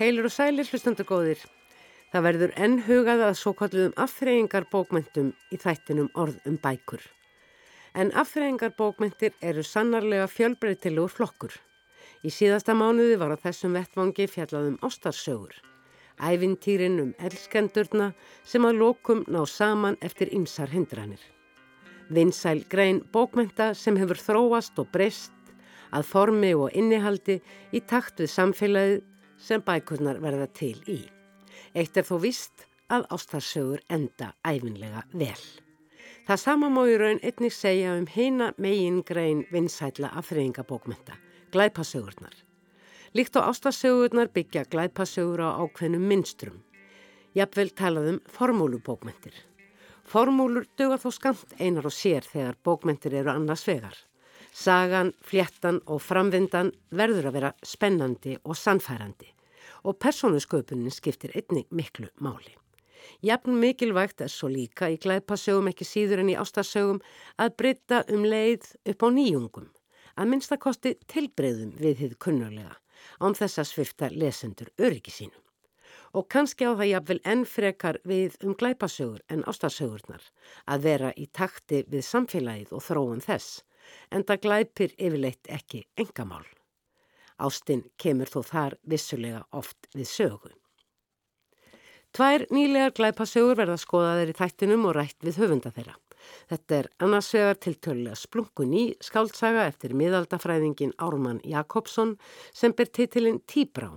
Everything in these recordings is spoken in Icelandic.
Heilur og sælir hlustandagóðir. Það verður enn hugað að svo kalluðum afþreyingar bókmyndum í þættinum orð um bækur. En afþreyingar bókmyndir eru sannarlega fjölbreytilegur flokkur. Í síðasta mánuði var á þessum vettvangi fjallaðum ástarsögur. Ævintýrin um elskendurna sem að lokum ná saman eftir ymsar hindranir. Vinsæl grein bókmynda sem hefur þróast og breyst að formi og innihaldi í takt við samfélagið sem bækurnar verða til í. Eitt er þó vist að ástarsögur enda æfinlega vel. Það sama má í raun einnig segja um heina megin grein vinsætla afriðingabókmynda, glæpasögurnar. Líkt á ástarsögurnar byggja glæpasögur á ákveðnum minstrum. Jafnvel talaðum formúlubókmyndir. Formúlur döga þó skamt einar og sér þegar bókmyndir eru annars vegar. Sagan, fléttan og framvindan verður að vera spennandi og sannfærandi og persónusköpunin skiptir einnig miklu máli. Jafn mikilvægt er svo líka í glæpasögum ekki síður en í ástarsögum að breyta um leið upp á nýjungum, að minnstakosti tilbreyðum við þið kunnulega án þess að svifta lesendur öryggi sínum. Og kannski á það jafnvel enn frekar við um glæpasögur en ástarsögurnar að vera í takti við samfélagið og þróun þess en það glæpir yfirleitt ekki engamál. Ástinn kemur þó þar vissulega oft við sögu. Tvær nýlegar glæpasögur verða skoðaðir í þættinum og rætt við höfunda þeirra. Þetta er annarsvegar tiltölulega splunkun í skáltsaga eftir miðaldafræðingin Ármann Jakobsson sem ber titilinn Tíbrá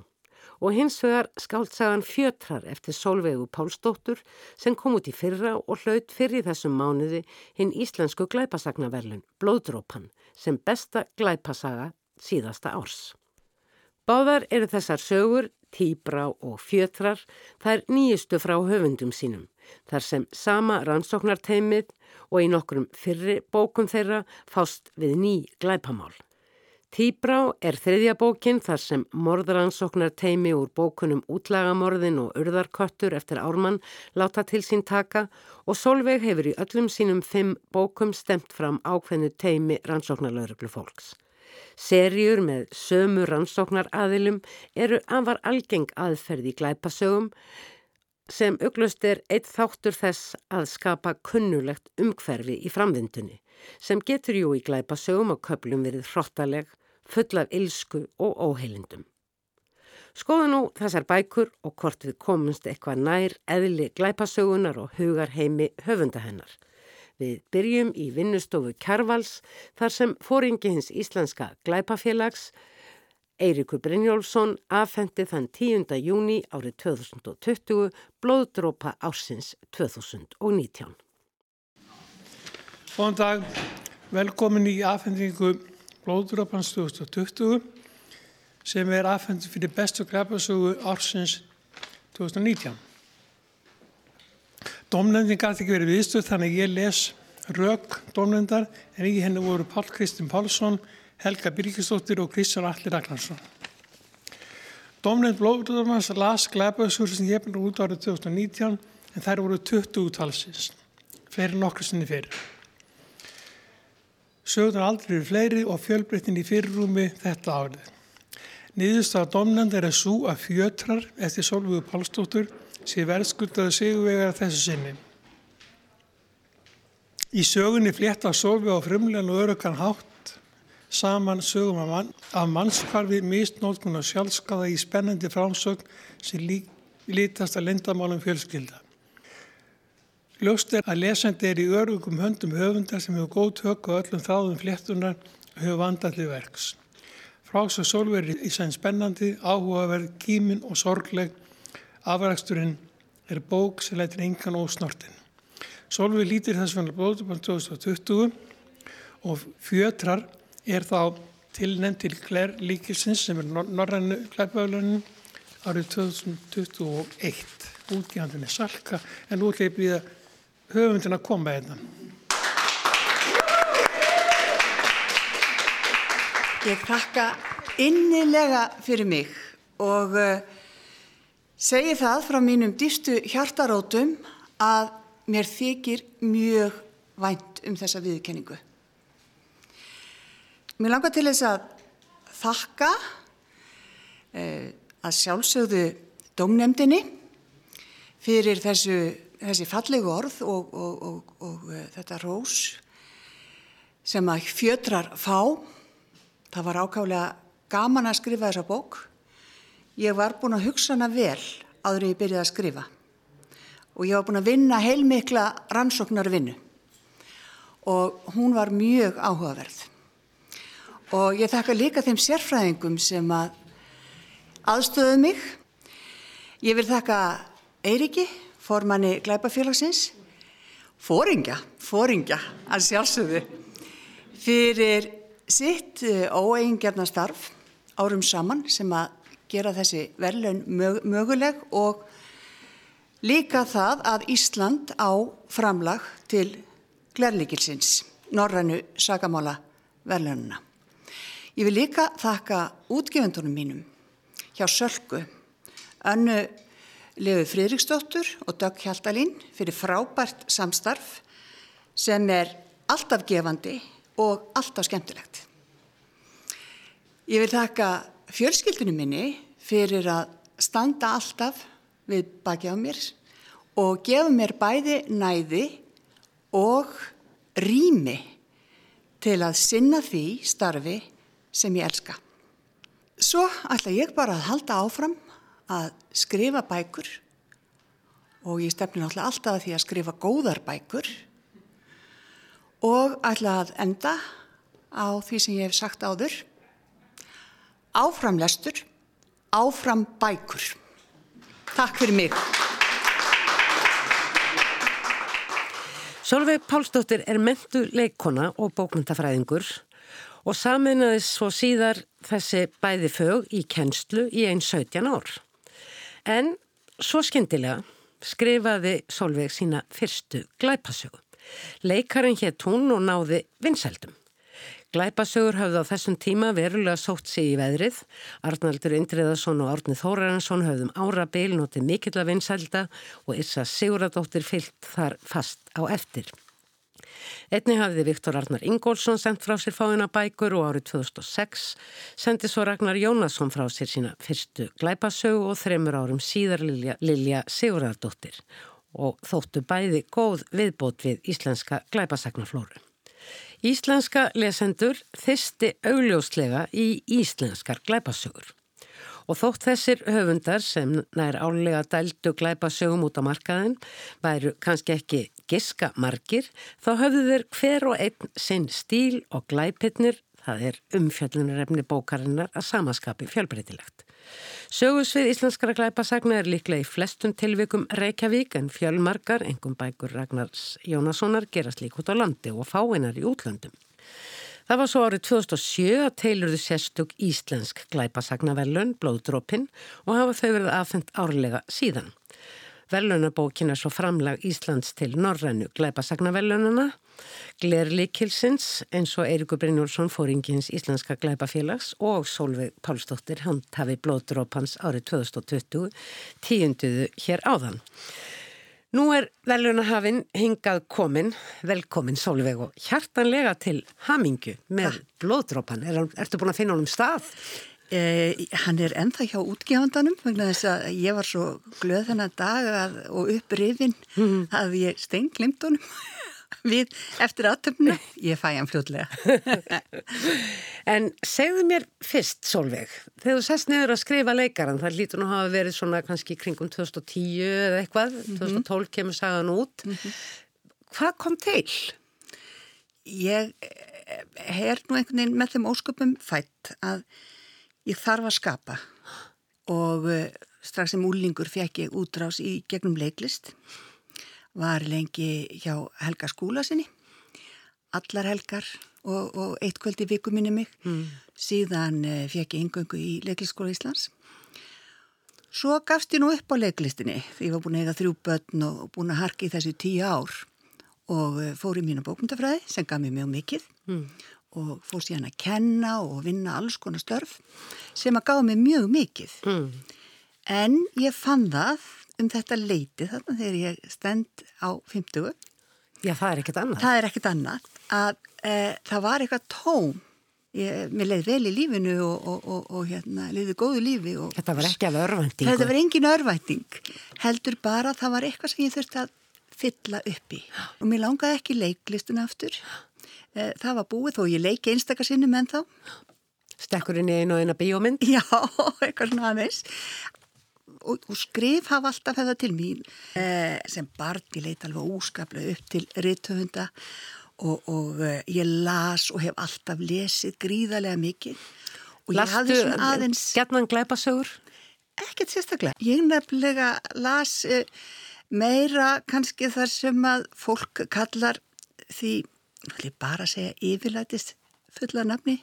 og hins vegar skáltsagan Fjötrar eftir Solveigu Pálsdóttur sem kom út í fyrra og hlaut fyrir þessum mánuði hinn íslensku glæpasagnaverlun Blóðdrópan sem besta glæpasaga síðasta árs. Báðar eru þessar sögur, Tíbrá og Fjötrar, er nýjustu frá höfundum sínum, þar sem sama rannsóknarteimið og í nokkrum fyrri bókum þeirra fást við ný glæpamál. Tíbrá er þriðja bókin þar sem morðaransóknar teimi úr bókunum Útlagamorðin og Urðarköttur eftir Ármann láta til sín taka og Solveig hefur í öllum sínum fimm bókum stemt fram ákveðnu teimi rannsóknarlauruglu fólks. Serjur með sömu rannsóknar aðilum eru anvar algeng aðferði í glæpasögum sem uglust er eitt þáttur þess að skapa kunnulegt umhverfi í framvindunni sem getur jú í glæpasögum og köplum verið hrottaleg full af ilsku og óheilindum. Skoða nú þessar bækur og hvort við komumst eitthvað nær eðli glæpasögunar og hugar heimi höfunda hennar. Við byrjum í vinnustofu Kjærvals þar sem fóringi hins íslenska glæpafélags Eirikur Brynjólfsson afhendi þann 10. júni árið 2020 blóðdrópa ársins 2019. Góðan dag, velkomin í afhendingu Blóðdrópans 2020 sem er aðfendur fyrir bestu grafasögu ársins 2019. Dómnefndin gæti ekki verið viðstöð þannig ég les rauk dómnefndar en í henni voru Pál Kristinn Pálsson, Helga Birgisdóttir og Kristján Allir Ragnarsson. Dómnefnd Blóðdrópans las grafasögur sem byrði út árið 2019 en þær voru 20 talsins, fleiri nokkru sinni fyrir. Sögurnar aldrei eru fleiri og fjölbreytin í fyrirrúmi þetta árið. Niðurstaða domnend er að sú að fjötrar eftir Solvögu Pálsdóttur sé verðskuldaði sigurvegar þessu sinni. Í sögunni flétta Solvögu á frumlegan og örugan hátt saman sögum af, mann, af mannskvarfi mistnótkun og sjálfskaða í spennandi frámsögn sem lí, lítast að lindamálum fjölskylda. Ljóst er að lesandi er í örugum höndum höfundar sem hefur góð tök og öllum þáðum fléttunar hefur vandalli verks. Frás og sólveri í sæn spennandi, áhugaverð, kímin og sorgleg. Afræksturinn er bók sem lætir engan ósnortin. Sólveri lítir þess vegna blóðubann 2020 og fjötrar er þá tilnefnd til Klær Líkilsins sem er norrannu klæpöðlunin árið 2021. Útgjöndin er salka en við að höfundin að koma hérna. Ég þakka innilega fyrir mig og uh, segi það frá mínum dýstu hjartarótum að mér þykir mjög vænt um þessa viðkenningu. Mér langar til þess að þakka eh, að sjálfsögðu domnemdini fyrir þessu, þessi fallegu orð og, og, og, og uh, þetta rós sem að fjötrar fá. Það var ákálega gaman að skrifa þessa bók. Ég var búin að hugsa hana vel áður en ég byrjaði að skrifa og ég var búin að vinna heilmikla rannsóknar vinnu og hún var mjög áhugaverð. Og ég þakka líka þeim sérfræðingum sem að aðstöðu mig. Ég vil þakka Eiriki, formanni Glæpafélagsins, fóringja, fóringja að sjálfsögðu, fyrir sitt eh, óeigingjarnar starf árum saman sem að gera þessi verðlaun möguleg og líka það að Ísland á framlag til glerleikilsins, norrannu sagamála verðlaununa. Ég vil líka þakka útgefendunum mínum hjá Sölku, önnu Lefi Fridriksdóttur og Dögg Hjaltalín fyrir frábært samstarf sem er alltaf gefandi og alltaf skemmtilegt. Ég vil þakka fjölskyldunum minni fyrir að standa alltaf við baki á mér og gefa mér bæði næði og rými til að sinna því starfi sem ég elska. Svo ætla ég bara að halda áfram að skrifa bækur og ég stefni náttúrulega alltaf að því að skrifa góðar bækur og ætla að enda á því sem ég hef sagt áður áfram lestur, áfram bækur. Takk fyrir mig. Solveig Pálsdóttir er mentu leikona og bókmyndafræðingur og saminnaðis svo síðar þessi bæði fög í kennslu í einn 17 ár. En svo skyndilega skrifaði Solveig sína fyrstu glæpasögu. Leikarinn hétt hún og náði vinsældum. Glæpasögur hafði á þessum tíma verulega sótt sig í veðrið. Arnaldur Indriðarsson og Árnið Þóraransson hafðum ára beil notið mikill að vinsælda og Issa Siguradóttir fyllt þar fast á eftir. Einni hafiði Viktor Arnar Ingólfsson sendt frá sér fáina bækur og árið 2006 sendi svo Ragnar Jónasson frá sér sína fyrstu glæpasögu og þreymur árum síðar Lilja, Lilja Sigurðardóttir og þóttu bæði góð viðbót við íslenska glæpasagnaflóru. Íslenska lesendur þisti augljóslega í íslenskar glæpasögur og þótt þessir höfundar sem nær álega dældu glæpasögum út á markaðin væru kannski ekki giska margir, þá höfðu þeir hver og einn sinn stíl og glæpinnir, það er umfjöllunarefni bókarinnar að samaskapi fjölbreytilegt. Sögusvið íslenskara glæpasagna er líklega í flestum tilvikum Reykjavík en fjölmarkar, engum bækur Ragnars Jónassonar, gerast lík út á landi og fáinar í útlöndum. Það var svo árið 2007 að teilurðu sérstug íslensk glæpasagnaverlun, Blóðdrópin, og hafa þau verið aðfendt árlega síðan. Verlunabókin er svo framlag Íslands til Norrænu glæpasagnavellunana, Glerlikilsins eins og Eirikur Brynjólfsson fóringins Íslenska glæpafélags og Solveig Pálsdóttir handhafi blóðdrópans árið 2020 tíunduðu hér áðan. Nú er velunahafinn hingað komin, velkomin Solveig og hjartanlega til hamingu með blóðdrópan. Er, ertu búin að finna honum stað? Eh, hann er ennþá hjá útgjáðandanum vegna þess að ég var svo glöð þennan dag að, og upprifin mm. að ég stengglimt honum við eftir aðtöfnu. Ég fæ hann fljóðlega. en segðu mér fyrst, Solveig, þegar þú sest niður að skrifa leikaran, það lítur nú að hafa verið svona kannski kringum 2010 eða eitthvað, mm -hmm. 2012 kemur sagan út. Mm -hmm. Hvað kom til? Ég er nú einhvern veginn með þeim ósköpum fætt að ég þarf að skapa og uh, strax sem úlingur fekk ég útrás í gegnum leiklist var lengi hjá Helga skúla sinni allar helgar og, og eitt kvöld í viku minni mig mm. síðan uh, fekk ég yngöngu í leiklistskóla Íslands svo gafst ég nú upp á leiklistinni því ég var búin að eiga þrjú börn og búin að harki þessi tíu ár og uh, fór í mínu bókmyndafræði sem gaf mér mjög mikið mm og fór síðan að kenna og vinna alls konar störf sem að gáði mig mjög mikið. Mm. En ég fann það um þetta leiti þarna þegar ég stend á 50. Já, það er ekkert annað. Það er ekkert annað að e, það var eitthvað tóm. Ég, mér leiði vel í lífinu og, og, og, og hérna, leiði góðu lífi. Þetta var ekki af örvæntingu. Þetta var engin örvænting. Heldur bara það var eitthvað sem ég þurfti að fylla upp í. Og mér langaði ekki leiklistun aftur. E, það var búið þó ég leiki einstakarsinnum en þá. Stekkurinn í einu og eina bíómynd? Já, eitthvað svona aðeins og, og skrif hafa alltaf hefða til mín eh, sem barn ég leita alveg óskaplega upp til rittöfunda og, og eh, ég las og hef alltaf lesið gríðarlega mikið og Lastu ég hafði svona aðeins Gjarnan glæpasögur? Ekkert sérstaklega. Ég nefnilega las eh, meira kannski þar sem að fólk kallar því, vil ég bara segja yfirlætist fulla nafni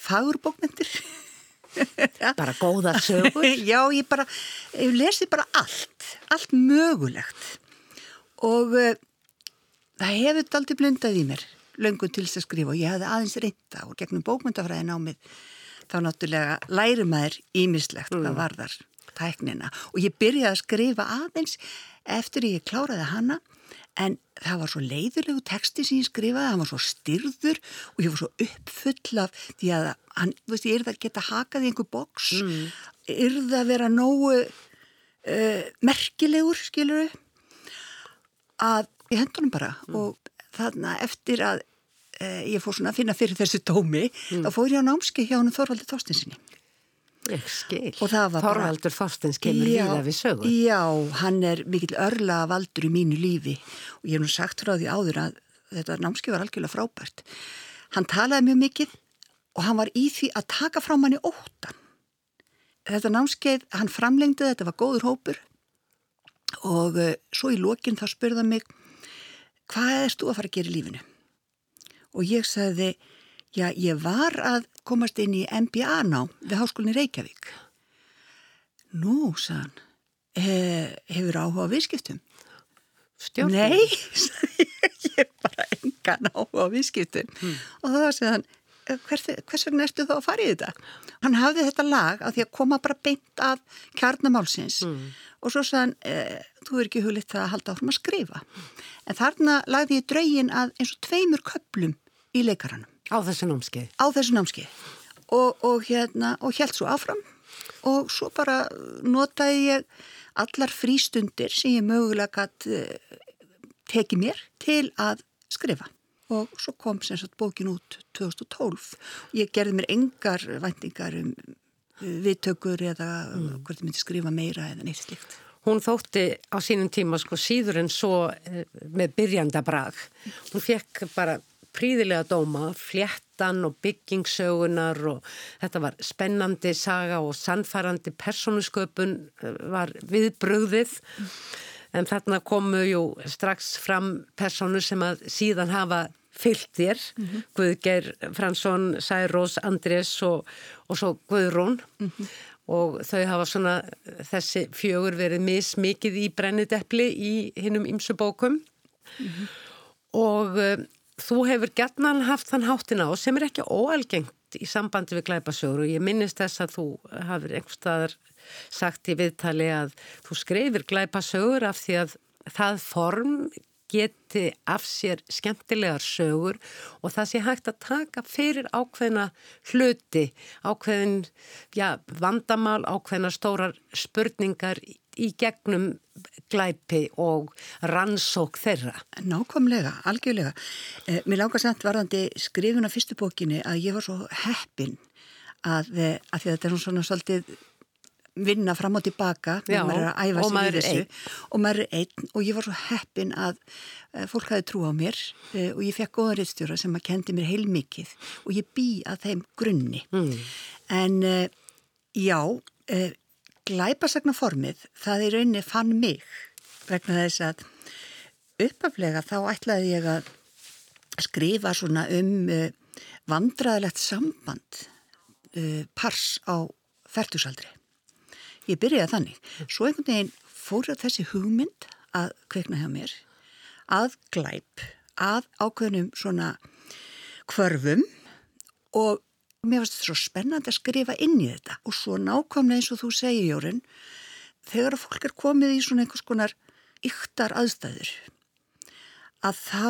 fagurbókmyndir Bara góðar sögur? Já, ég bara, ég lesi bara allt, allt mögulegt og uh, það hefur aldrei blundað í mér löngun til þess að skrifa og ég hefði aðeins reynda og gegnum bókmyndafræðin á mig þá náttúrulega læri maður ímislegt mm. hvað varðar tæknina og ég byrjaði að skrifa aðeins eftir ég kláraði hana en það var svo leiðilegu texti sem ég skrifaði, hann var svo styrður og ég var svo uppfull af því að hann, þú veist, ég er það að geta hakað í einhver boks, mm. er það að vera nógu uh, merkilegur, skiluru að ég hendunum bara mm. og þarna eftir að uh, ég fór svona að finna fyrir þessu tómi, mm. þá fór ég á námski hjá hann Þorvaldi Þorstinsinni Ég skil. Þorvaldur Þorstins kemur já, líða við sögur. Já, hann er mikill örla valdur í mínu lífi og ég hef nú sagt frá því áður að þetta námski var algjörlega frábært. Hann talaði mjög mikill og hann var í því að taka frá manni óttan. Þetta námskeið, hann framlengdi þetta, var góður hópur og uh, svo í lokin þá spurða mig hvað erst þú að fara að gera í lífinu? Og ég sagði Já, ég var að komast inn í MBA-ná við Háskólinni Reykjavík. Nú, sann, he, hefur áhuga á viðskiptum? Stjórnum? Nei, ég er bara engan áhuga á viðskiptum. Hmm. Og þá sagði hann, hvers, hvers vegna ertu þá að fara í þetta? Hann hafði þetta lag að því að koma bara beint af kjarnamálsins hmm. og svo sagði hann, e, þú er ekki huglitt það að halda áfram að skrifa. En þarna lagði ég draugin að eins og tveimur köplum í leikaranum. Á þessu námskeið? Á þessu námskeið og, og hérna og held svo áfram og svo bara notaði ég allar frístundir sem ég mögulega gætt uh, tekið mér til að skrifa og svo kom sem sagt bókin út 2012 ég gerði mér engar væntingar um viðtökur eða mm. hvort ég myndi skrifa meira eða neitt slikt Hún þótti á sínum tíma sko síður en svo með byrjanda brag. Hún fekk bara príðilega dóma, fléttan og byggingsögunar og þetta var spennandi saga og sannfærandi personusköpun eh, var viðbröðið en þarna komu jú strax fram personu sem að síðan hafa fyllt þér, mm -hmm. Guðger Fransson, Særós, Andrés og, og svo Guðrún mm -hmm. og þau hafa svona þessi fjögur verið mismikið í brenniteppli í hinnum ymsu bókum mm -hmm. og eh, þú hefur gætnan haft þann háttina og sem er ekki óalgengt í sambandi við glæpasögur og ég minnist þess að þú hafur einhverstaðar sagt í viðtali að þú skreifir glæpasögur af því að það form geti af sér skemmtilegar sögur og það sé hægt að taka fyrir ákveðna hluti, ákveðin já, vandamál, ákveðna stórar spurningar í gegnum glæpi og rannsók þeirra. Nákvæmlega, algjörlega. Eh, mér langar samt varðandi skrifuna fyrstu bókinni að ég var svo heppin að, eh, að þetta er svona svolítið vinna fram og tilbaka Já, maður er að æfa og sig maður er þessu. og maður er einn og ég var svo heppin að uh, fólk hafi trú á mér uh, og ég fekk góðan reittstjóra sem að kendi mér heilmikið og ég bý að þeim grunni. Mm. en uh, já uh, glæpasagnaformið það í rauninni fann mig vegna þess að uppaflega þá ætlaði ég að skrifa svona um vandraðilegt samband pars á færtusaldri ég byrjaði þannig. Svo einhvern veginn fór þessi hugmynd að kveikna hjá mér, að glæp, að ákveðnum svona kvörfum og Mér finnst þetta svo spennandi að skrifa inn í þetta og svo nákvæmlega eins og þú segir, Jórun, þegar fólk er komið í svona einhvers konar yktar aðstæður að þá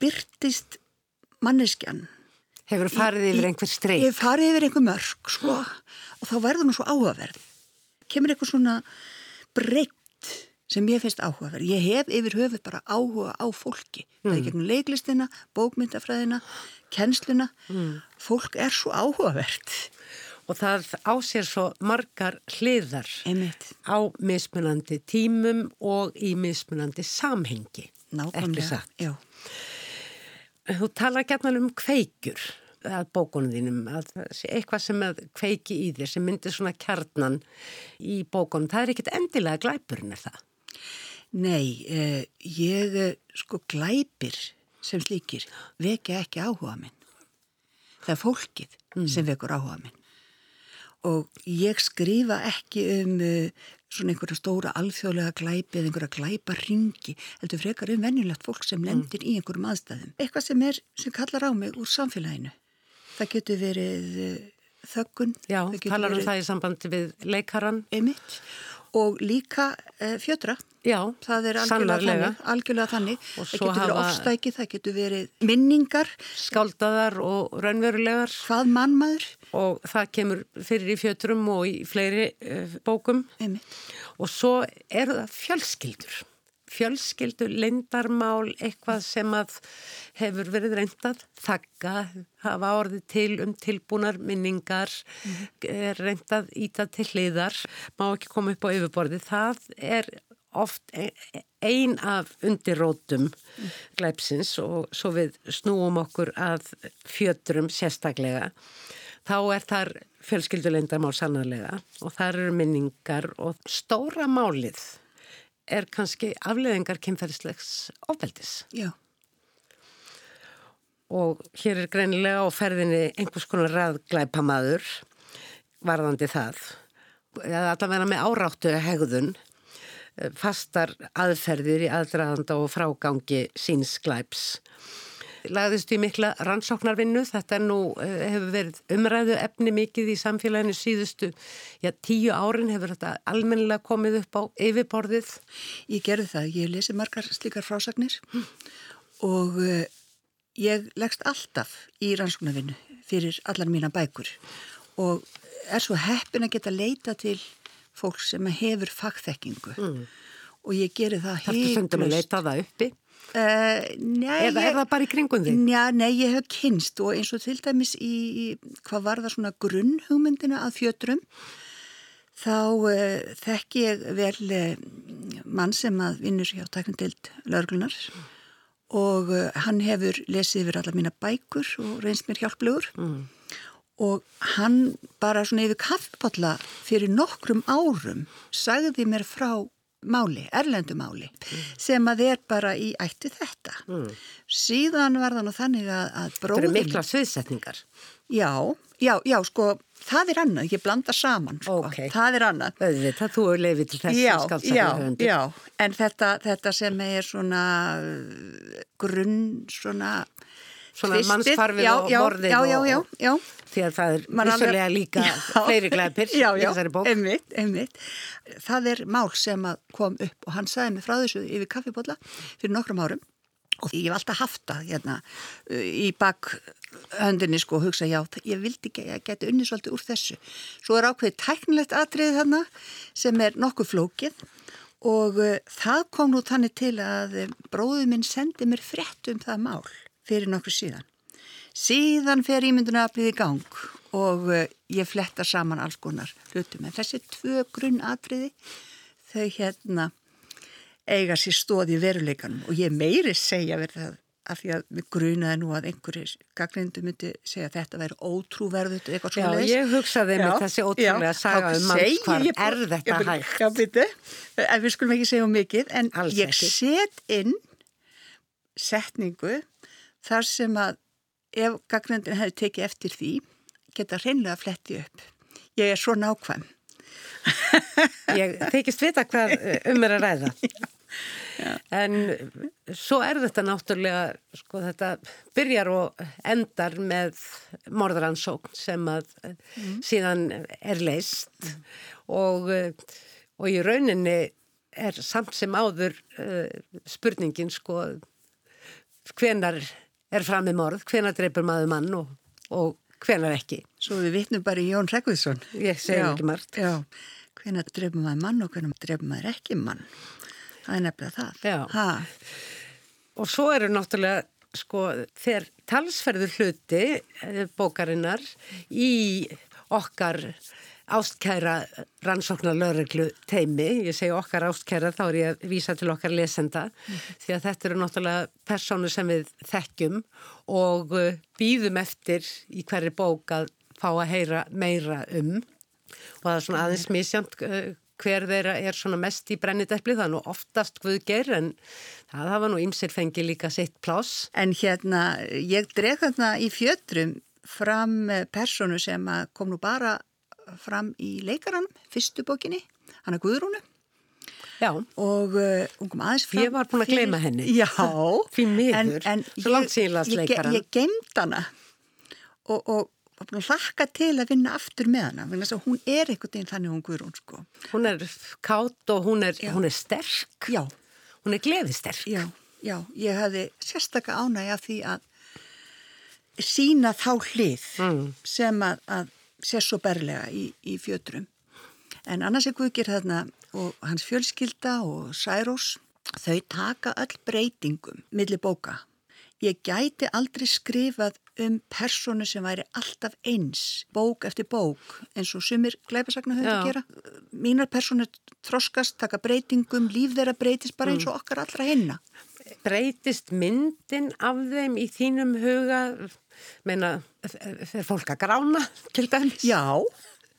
byrtist manneskjan Hefur farið yfir einhver streik? Ég hef farið yfir einhver mörg, sko, og þá verður nú svo áhugaverð. Kemur eitthvað svona breytt sem ég finnst áhugaverð. Ég hef yfir höfuð bara áhuga á fólki. Mm. Það er gegnum leiklistina, bókmyndafræðina, kennsluna. Mm. Fólk er svo áhugavert. Og það á sér svo margar hliðar Einmitt. á mismunandi tímum og í mismunandi samhengi. Nákvæmlega, já. Þú tala gætnan um kveikjur að bókunum þínum, að eitthvað sem kveiki í þér sem myndir svona kjarnan í bókunum, það er ekkit endilega glæpurinn er það? Nei, eh, ég sko glæpir sem slíkir vekja ekki áhuga minn. Það er fólkið mm. sem vekur áhuga minn. Og ég skrifa ekki um uh, svona einhverja stóra alþjóðlega glæpi eða einhverja glæpa ringi heldur frekar um venjulegt fólk sem lendir mm. í einhverjum aðstæðum. Eitthvað sem er, sem kallar á mig úr samfélaginu. Það getur verið uh, þöggun. Já, talar um það í sambandi við leikaran. Einmitt. Og líka uh, fjödra. Já, það er algjörlega algjörlega þannig. það getur verið ofstæki, það getur verið minningar skáldaðar og raunverulegar hvað mannmaður og það kemur fyrir í fjötrum og í fleiri uh, bókum Einmitt. og svo eru það fjölskyldur fjölskyldur, lindarmál eitthvað sem að hefur verið reyndað, þakka hafa orðið til um tilbúnar minningar, mm reyndað ítað til hliðar, má ekki koma upp á yfirborði, það er oft e, e, ein af undirrótum mm. glæpsins og svo við snúum okkur að fjötrum sérstaklega þá er þar fjölskyldulendamál sannarlega og þar eru minningar og stóra málið er kannski afleðingar kynferðislegs ofbeldis. Já. Og hér er greinilega á ferðinni einhvers konar raðglæpamaður varðandi það. Eða allavega með áráttu hegðun fastar aðferðir í aðdraðanda og frágangi síns glæps. Lagðist í mikla rannsóknarvinnu, þetta nú eh, hefur verið umræðu efni mikið í samfélaginu síðustu, já tíu árin hefur þetta almennilega komið upp á yfirborðið. Ég gerði það, ég lesi margar slíkar frásagnir og uh, ég leggst alltaf í rannsóknarvinnu fyrir allar mína bækur og er svo heppin að geta leita til fólk sem hefur fagþekkingu mm. og ég gerir það heiklust. Þarftu söndum að leita það uppi? Uh, nei, Eða er það bara í kringum þig? Njá, nei, ég hef kynst og eins og til dæmis í, í hvað var það svona grunnhugmyndina að fjötrum þá uh, þekk ég vel uh, mann sem að vinnur hjá taknundild laurglunar og hann hefur lesið yfir alla mína bækur og reynst mér hjálplegur mm og hann bara svona yfir kaffipotla fyrir nokkrum árum sagði mér frá máli, erlendumáli mm. sem að er bara í ættu þetta mm. síðan var það nú þannig að, að bróðin Þetta eru mikla sviðsetningar Já, já, já, sko það er annað, ég blanda saman sko. okay. það er annað Það þú er leifið til þess að skálsa Já, já, en þetta, þetta sem er svona grunn svona Svona mannsfarfið og morðið já. því að það er vissulega líka fleiri glæpir í þessari bók. Einmitt, einmitt. Það er mál sem kom upp og hann sagði mig frá þessu yfir kaffibólla fyrir nokkrum árum og ég hef alltaf haft það hérna, í bakhöndinni sko og hugsa já, ég vildi ekki, ég geti unni svolítið úr þessu. Svo er ákveðið tæknilegt atrið þarna sem er nokkuð flókið og uh, það kom nú þannig til að bróðu minn sendi mér frett um það mál fyrir nokkur síðan. Síðan fer ímynduna að bliði gang og uh, ég fletta saman alls konar hlutum. En þessi tvö grunnatriði þau hérna eiga sér stóð í veruleikanum og ég meiri segja verið það af því að við grunaði nú að einhverjir gaggrindu myndi segja að þetta væri ótrúverðut eitthvað svo leiðis. Já, ég hugsaði með þessi ótrúlega að saga um mann hvar er þetta ég, hægt. Já, byrju, en við skulum ekki segja um mikið, en Alls ég set inn setningu þar sem að ef gagnendin hefði tekið eftir því geta hreinlega fletti upp. Ég er svo nákvæm. Ég þykist vita hvað um er að ræða. En svo er þetta náttúrulega, sko þetta byrjar og endar með morðaransókn sem að mm. síðan er leist mm. og, og í rauninni er samt sem áður uh, spurningin sko hvenar er fram með morð, hvenar dreipur maður mann og, og hvenar ekki. Svo við vitnum bara í Jón Rekviðsson. Ég segi ekki margt. Já, hvenar dreipur maður mann og hvenar dreipur maður ekki mann. Það er nefnilega það. Já. Ha. Og svo eru náttúrulega sko þeir talsferður hluti eh, bókarinnar í okkar ástkæra rannsóknar lögreglu teimi, ég segi okkar ástkæra þá er ég að vísa til okkar lesenda. Mm. því að þetta eru náttúrulega persónu sem við þekkjum og uh, býðum eftir í hverju bók að fá að heyra meira um. Og það er svona aðeins misjamt uh, hver þeirra er svona mest í brenniteppli það er nú oftast Guðgeir en það hafa nú ymsir fengi líka sitt plás. En hérna ég dreg þarna í fjötrum fram personu sem kom nú bara fram í leikaranum, fyrstu bókinni, hann er Guðrúnu. Já. Og uh, hún kom aðeins fram. Ég var búin að gleyma henni. Já. Fyrir miður. Svo langt síðan leikaran. Ég, ég gemd hana og, og var búin að hlakka til að vinna aftur með hana. Hún er einhvern veginn þannig hún Guðrún, sko. Hún er kátt og hún er, hún er sterk. Já. Hún er gleðisterk. Já, já. Ég hefði sérstaklega ánægja því að sína þá hlið mm. sem að, að sér svo berlega í, í fjötrum. En annars er Guðgir þarna og hans fjölskylda og Særós, þau taka öll breytingum millir bóka. Ég gæti aldrei skrifað um personu sem væri alltaf eins, bók eftir bók, eins og sumir glæpasagna höfðu að gera. Mínar personu þroskast, taka breytingum, líf þeirra breytist bara eins og okkar allra hinna. Breytist myndin af þeim í þínum huga meina, fer fólk að grána til dæmis? Já,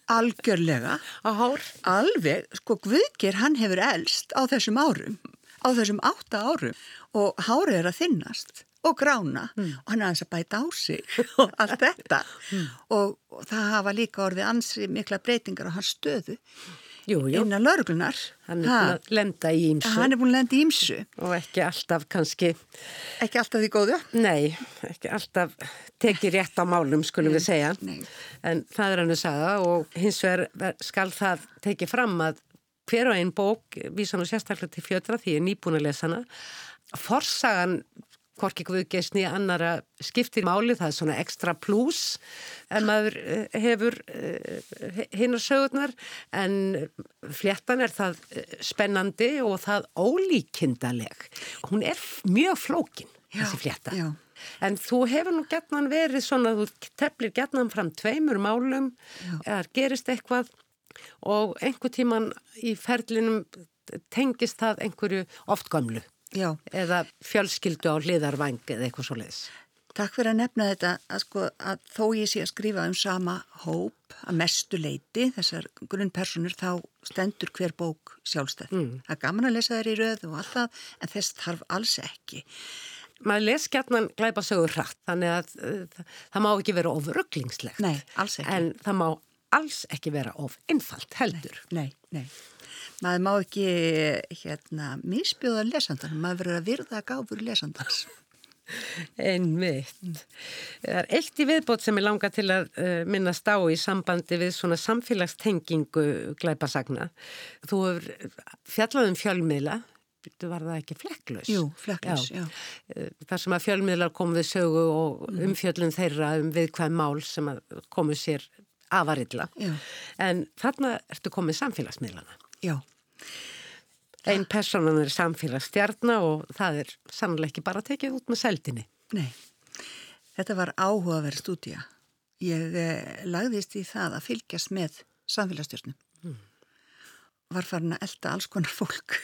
algjörlega. Á hár? Alveg, sko Guðgir hann hefur elst á þessum árum, á þessum átta árum og hárið er að þinnast og grána mm. og hann er aðeins að bæta á sig og allt þetta mm. og, og það hafa líka orðið ansi mikla breytingar á hans stöðu jú, jú. innan lauruglunar hann er búin að lenda í ímsu hann er búin að lenda í ímsu og ekki alltaf kannski ekki alltaf því góðu? Nei, ekki alltaf tekið rétt á málum skulum nei, við segja. nei. en það er hann að sagða og hins vegar skal það tekið fram að hver og einn bók vísan og sérstaklega til fjötra því ég er nýbúin að lesa hana forsagan Korki Guðgeisni annara skiptir máli, það er svona ekstra pluss en maður eh, hefur eh, hinnar sögurnar en fléttan er það eh, spennandi og það ólíkindaleg. Hún er mjög flókin, já, þessi flétta. Já. En þú hefur nú getnan verið svona, þú teflir getnan fram tveimur málum, eða gerist eitthvað og einhver tíman í ferlinum tengist það einhverju oft gamlu. Já. eða fjölskyldu á hliðarvang eða eitthvað svo leiðis. Takk fyrir að nefna þetta að, sko, að þó ég sé að skrifa um sama hóp að mestu leiti, þessar grunnpersonur, þá stendur hver bók sjálfstæð. Mm. Það er gaman að lesa þær í röð og allt það, en þess þarf alls ekki. Maður les gætnan glæpa sögur hratt, þannig að uh, það má ekki vera of rugglingslegt. Nei, alls ekki. En það má alls ekki vera of innfalt heldur. Nei, nei. nei maður má ekki hérna misbjóða lesandan, maður verður að virða gáfur lesandans. Einmitt. Það er eitt í viðbót sem ég langar til að uh, minnast á í sambandi við svona samfélagstengingu glæpasagna. Þú hefur fjallað um fjölmiðla, var það ekki flekklaus? Jú, flekklaus, já. já. Eh, þar sem að fjölmiðlar kom við sögu og mhm. umfjöllun þeirra um viðkvæm mál sem komu sér afarilla. Já. En þarna ertu komið samfélagsmiðlana. Já. Einn personan er samfélagsstjarnar og það er sannlega ekki bara tekið út með seldinni. Nei, þetta var áhugaverð stúdíja. Ég eh, lagðist í það að fylgjast með samfélagsstjórnum. Mm. Var farin að elda alls konar fólk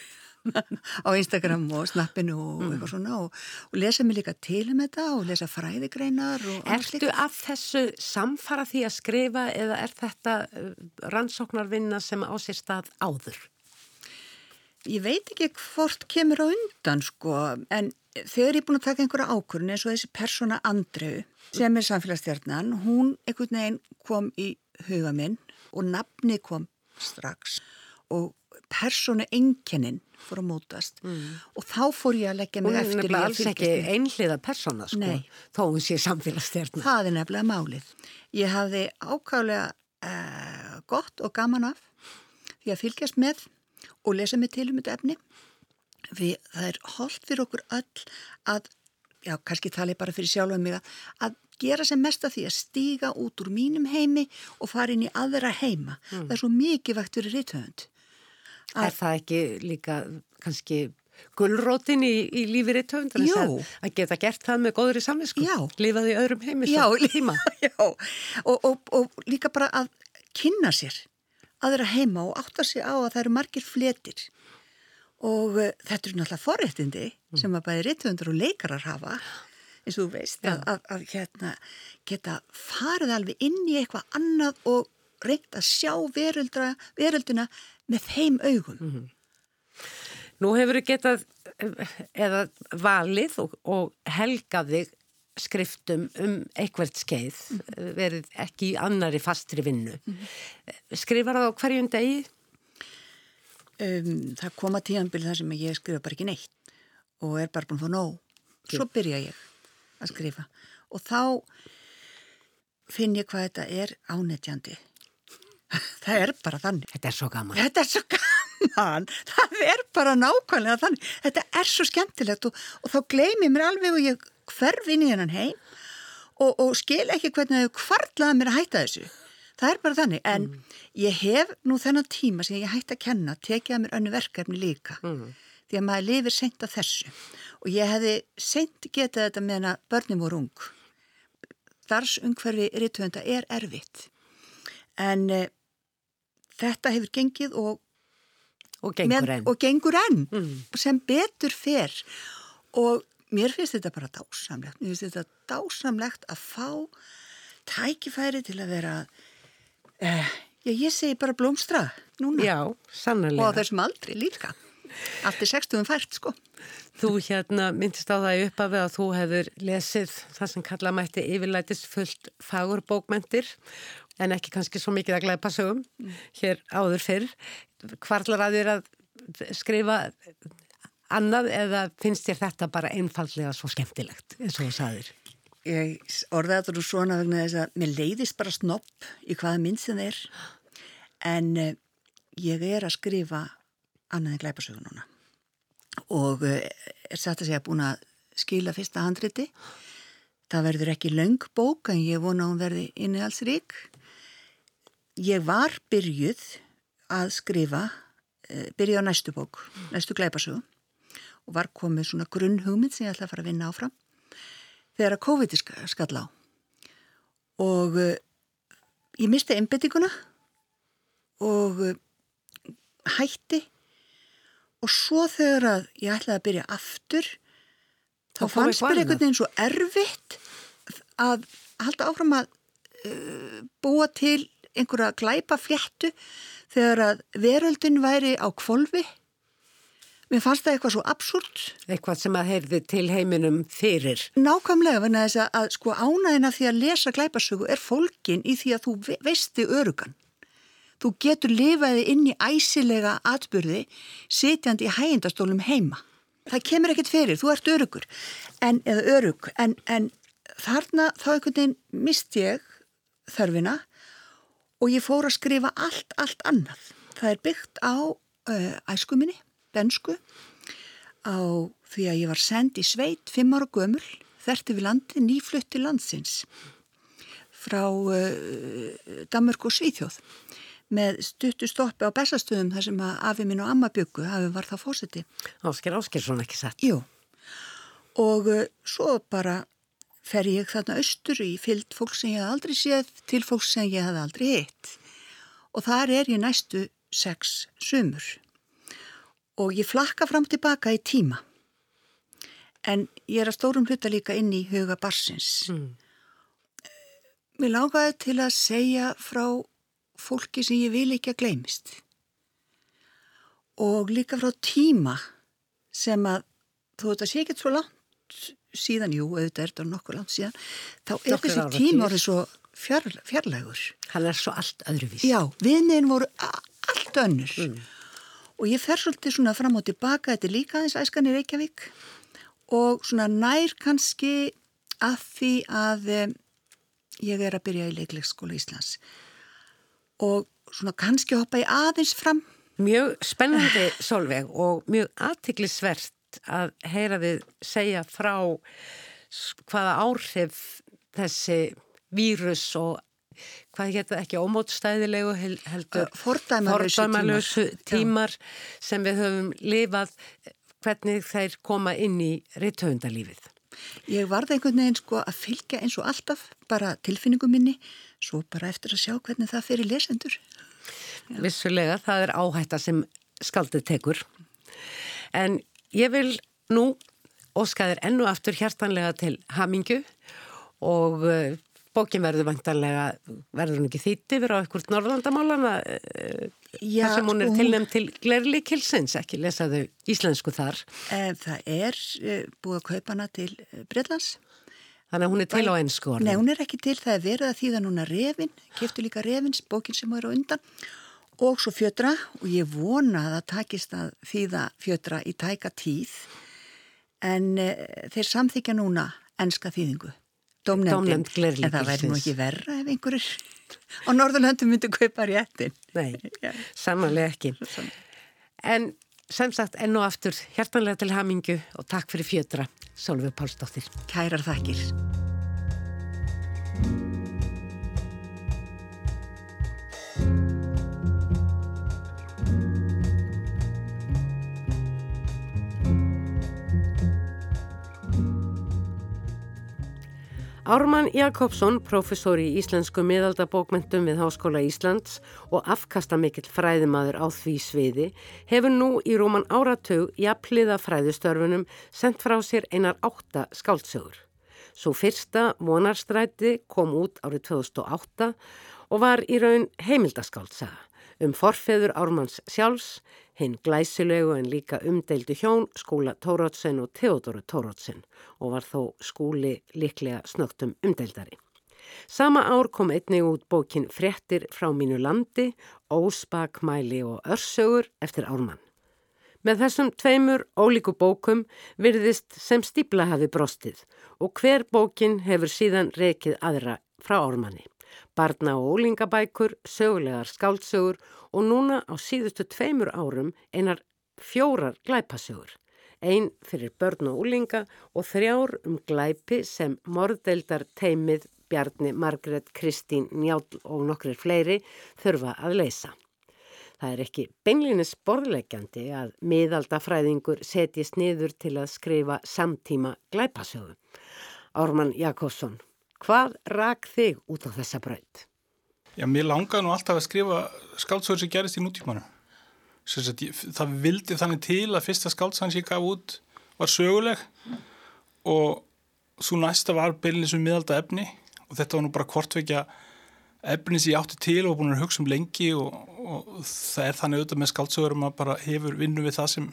á Instagram og snappinu og mm. eitthvað svona og, og lesa mig líka til um þetta og lesa fræðigreinar Ertu að þessu samfara því að skrifa eða er þetta uh, rannsóknarvinna sem á sér stað áður? Ég veit ekki hvort kemur á undan sko en þegar ég er búin að taka einhverja ákvörðun eins og þessi persóna Andreu sem er samfélagsstjarnan, hún einhvern veginn kom í huga minn og nafni kom strax og persónu enginnin fór að mótast og þá fór ég að leggja Hún mig er eftir í nefnilega að alls ekki einhliða persóna sko, Nei. þó hún sé samfélagsstjarnar. Það er nefnilega málið. Ég hafði ákvæðlega uh, gott og gaman af því að fylgjast með og lesa mig til um þetta efni. Við, það er holdt fyrir okkur öll að, já, kannski tala ég bara fyrir sjálf um mig að, að gera sem mest af því að stíga út úr mínum heimi og fara inn í aðra heima. Það er svo mikið vægt fyrir rithöfund. Er það ekki líka kannski gullrótin í, í lífi rithöfundar Jú. að, að geta gert það með góðri samvisku? Já. Lífaði í öðrum heimi Já, já, og, og, og líka bara að kynna sér aðra heima og átta sig á að það eru margir fletir og uh, þetta eru náttúrulega forréttindi sem að bæði rithöfundur og leikarar hafa eins og þú veist að, að, að hérna, geta farið alveg inn í eitthvað annað og reynt að sjá veröldra, verölduna með þeim augum. Nú hefur þið getað eða valið og, og helgað þig skriftum um eitthvert skeið, verið ekki í annari fastri vinnu. Skrifar það á hverjum degi? um, það koma tíðanbili þar sem ég skrifa bara ekki neitt og er bara búin að fá nóg. Svo byrja ég að skrifa. Og þá finn ég hvað þetta er ánetjandi það er bara þannig. Þetta er svo gaman. þetta er svo gaman. Það er bara nákvæmlega þannig. Þetta er svo skemmtilegt og, og þá gleymi ég mér alveg og ég hverf inn í hennan heim og, og skil ekki hvernig þau kvarlaði mér að hætta þessu. Það er bara þannig. En ég hef nú þennan tíma sem ég hætti að kenna tekið að mér önnu verkefni líka. Því að maður lifir seint af þessu. Og ég hefði seint getað þetta meðan að börnum voru ung. Þars umhverfi rithönda er erfitt en uh, þetta hefur gengið og Og gengur enn. og gengur enn. Sem betur fer. Og mér finnst þetta bara dásamlegt. Mér finnst þetta dásamlegt að fá tækifæri til að vera eh, já, ég segi bara blómstra núna. Já, og þessum aldri líka. Allt er 60 fært sko. Þú hérna myndist á það upp af að þú hefur lesið það sem kalla mætti yfirlætis fullt fagurbókmentir en ekki kannski svo mikið að glæpa sögum hér áður fyrr. Hvarlar að þér að skrifa annað eða finnst þér þetta bara einfallega svo skemmtilegt eins og þú saðir? ég orðaði þetta nú svona vegna þess að mér leiðist bara snopp í hvaða mynd sem það er en uh, ég er að skrifa annað en glæpasögu núna og uh, er satt að segja búin að skila fyrsta handriti það verður ekki löng bók en ég vona að hún verði innihaldsrík ég var byrjuð að skrifa uh, byrjuð á næstu bók næstu glæpasögu og var komið svona grunn hugmynd sem ég ætla að fara að vinna áfram þegar að COVID sk- skall á. Og uh, ég misti einbettinguna og uh, hætti. Og svo þegar að ég ætlaði að byrja aftur þá fannst mér einhvern veginn svo erfitt að halda áfram að uh, búa til einhverja glæpa fléttu þegar að veröldin væri á kvolfi mér fannst það eitthvað svo absúrt Eitthvað sem að heyrði til heiminum fyrir. Nákvæmlega, vegna þess að, að sko ánæðina því að lesa glæpasögu er fólkin í því að þú ve- veisti örugan. Þú getur lifaði inn í æsilega atbyrði sitjandi í hægindastólum heima. Það kemur ekkert fyrir, þú ert örugur, en, eða örug, en, en þarna þá einhvern veginn mist ég þörfina og ég fór að skrifa allt, allt annað. Það er byggt á uh, æskuminni, bensku, á því að ég var send í sveit fimm ára gömul, þerti við landi nýflutt til landsins frá uh, Danmörk og Svíþjóð með stuttu stoppi á Bessastöðum þar sem að afi minn og amma byggu hafi var það fósiti. Ásker Áskersson ekki satt. Jú, og uh, svo bara fer ég þarna austur í fyllt fólk sem ég hef aldrei séð til fólk sem ég hef aldrei hitt. Og þar er ég næstu sex sumur. Og ég flakka fram tilbaka í tíma. En ég er að stórum hluta líka inn í huga barsins. Mér langaði til að segja frá fólki sem ég vil ekki að gleymist. Og líka frá tíma sem að, þú veit að sé ekki svo langt síðan, jú, auðvitað er þetta nokkuð langt síðan, þá er Nokkur þessi tíma orðið svo fjar, fjarlægur. Hann er svo allt öðruvís. Já, viðniðin voru allt önnur. Og ég fer svolítið svona fram og tilbaka, þetta er líka aðeins æskan í Reykjavík og svona nær kannski að því að um, ég er að byrja í leikleikskóla Íslands. Og svona kannski hoppa ég aðeins fram. Mjög spennandi solveg og mjög aðtiklisvert að heyra þið segja frá hvaða áhrif þessi vírus og hvað geta ekki ómótstæðilegu heldur fordæmalösu tímar sem við höfum lifað hvernig þeir koma inn í rittöfundalífið. Ég varði einhvern veginn sko að fylgja eins og alltaf bara tilfinningum minni svo bara eftir að sjá hvernig það fyrir lesendur. Já. Vissulega, það er áhætta sem skaldið tekur. En ég vil nú óska þér ennu aftur hjartanlega til hamingu og uh, bókin verður vantanlega, verður hún ekki þýtti verið á einhvert norðlandamálana uh, þar sem hún er sko, tilnæmt til Glerli Kilsins, ekki lesaðu íslensku þar. Eh, það er búið að kaupa hana til Breitlands. Þannig að hún er til á ennsku orðin. Nei, hún er ekki til, það er verið að þýða núna Revin, keftu líka Revins, bókin sem er á undan og svo fjötra og ég vona að það takist að þýða fjötra í tæka tíð. En e, þeir samþykja núna ennska þýðingu. Domnefndin, en það væri nú ekki verra ef einhverjur á Norðurlöndu myndi kaupa réttin Nei, samanlega ekki. En sem sagt enn og aftur hjertanlega til hamingu og takk fyrir fjötra Sólfur Pálsdóttir. Kærar þakkir Ármann Jakobsson, professor í íslensku miðaldabókmentum við Háskóla Íslands og afkastamikill fræðimaður á því sviði, hefur nú í rúman áratug jafnliða fræðistörfunum sendt frá sér einar átta skáldsögur. Svo fyrsta vonarstræti kom út árið 2008 og var í raun heimildaskáltsaga um forfeður Ármanns sjálfs, hinn glæsilegu en líka umdeildu hjón skúla Tórótsen og Theodóru Tórótsen og var þó skúli liklega snögtum umdeildari. Sama ár kom einnig út bókin Frettir frá mínu landi, Ósbakmæli og Örsögur eftir Ármann. Með þessum tveimur ólíku bókum virðist sem stíbla hafi brostið og hver bókin hefur síðan rekið aðra frá Ármanni barna og ólingabækur, sögulegar skáldsögur og núna á síðustu tveimur árum einar fjórar glæpasögur. Einn fyrir börn og ólinga og þrjár um glæpi sem morðdeildar teimið Bjarni, Margret, Kristín, Njál og nokkrir fleiri þurfa að leysa. Það er ekki beinlinis borðlegjandi að miðaldafræðingur setjist niður til að skrifa samtíma glæpasögu. Ármann Jakobsson Hvað rak þig út á þessa braut? Já, mér langaði nú alltaf að skrifa skáldsögur sem gerist í nútímanu. Það vildi þannig til að fyrsta skáldsögur sem ég gaf út var söguleg og svo næsta var beilinni sem miðalda efni og þetta var nú bara kortveikja efni sem ég átti til og búin að hugsa um lengi og, og það er þannig auðvitað með skáldsögur að maður bara hefur vinnu við það sem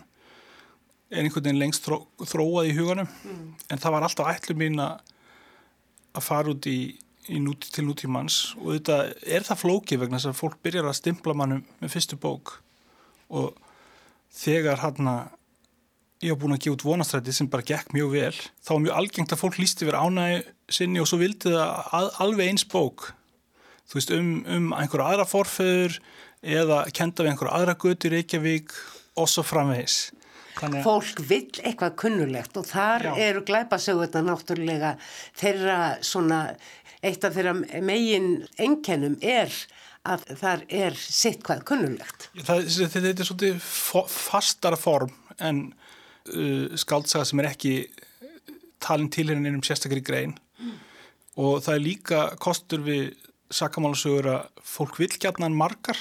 er einhvern veginn lengst þró, þróað í huganum mm. en það var alltaf ætlum mín að að fara út í, í núti, til nútímanns og þetta er það flóki vegna þess að fólk byrjar að stimpla mannum með fyrstu bók. Og þegar hann að ég hafa búin að gefa út vonastræti sem bara gekk mjög vel þá var mjög algengt að fólk lísti verið ánægi sinni og svo vildi það að, alveg eins bók. Þú veist um, um einhverja aðra forföður eða kenda við einhverja aðra götur Reykjavík og svo framvegis Þannig... Fólk vill eitthvað kunnulegt og þar Já. eru glæpasögurna náttúrulega þeirra svona, eitt af þeirra megin enkennum er að þar er sitt hvað kunnulegt. Þetta er svolítið fastara form en uh, skaldsaga sem er ekki talin til hérna innum sérstaklega í grein mm. og það er líka kostur við sakamálasögur að fólk vil gætna margar.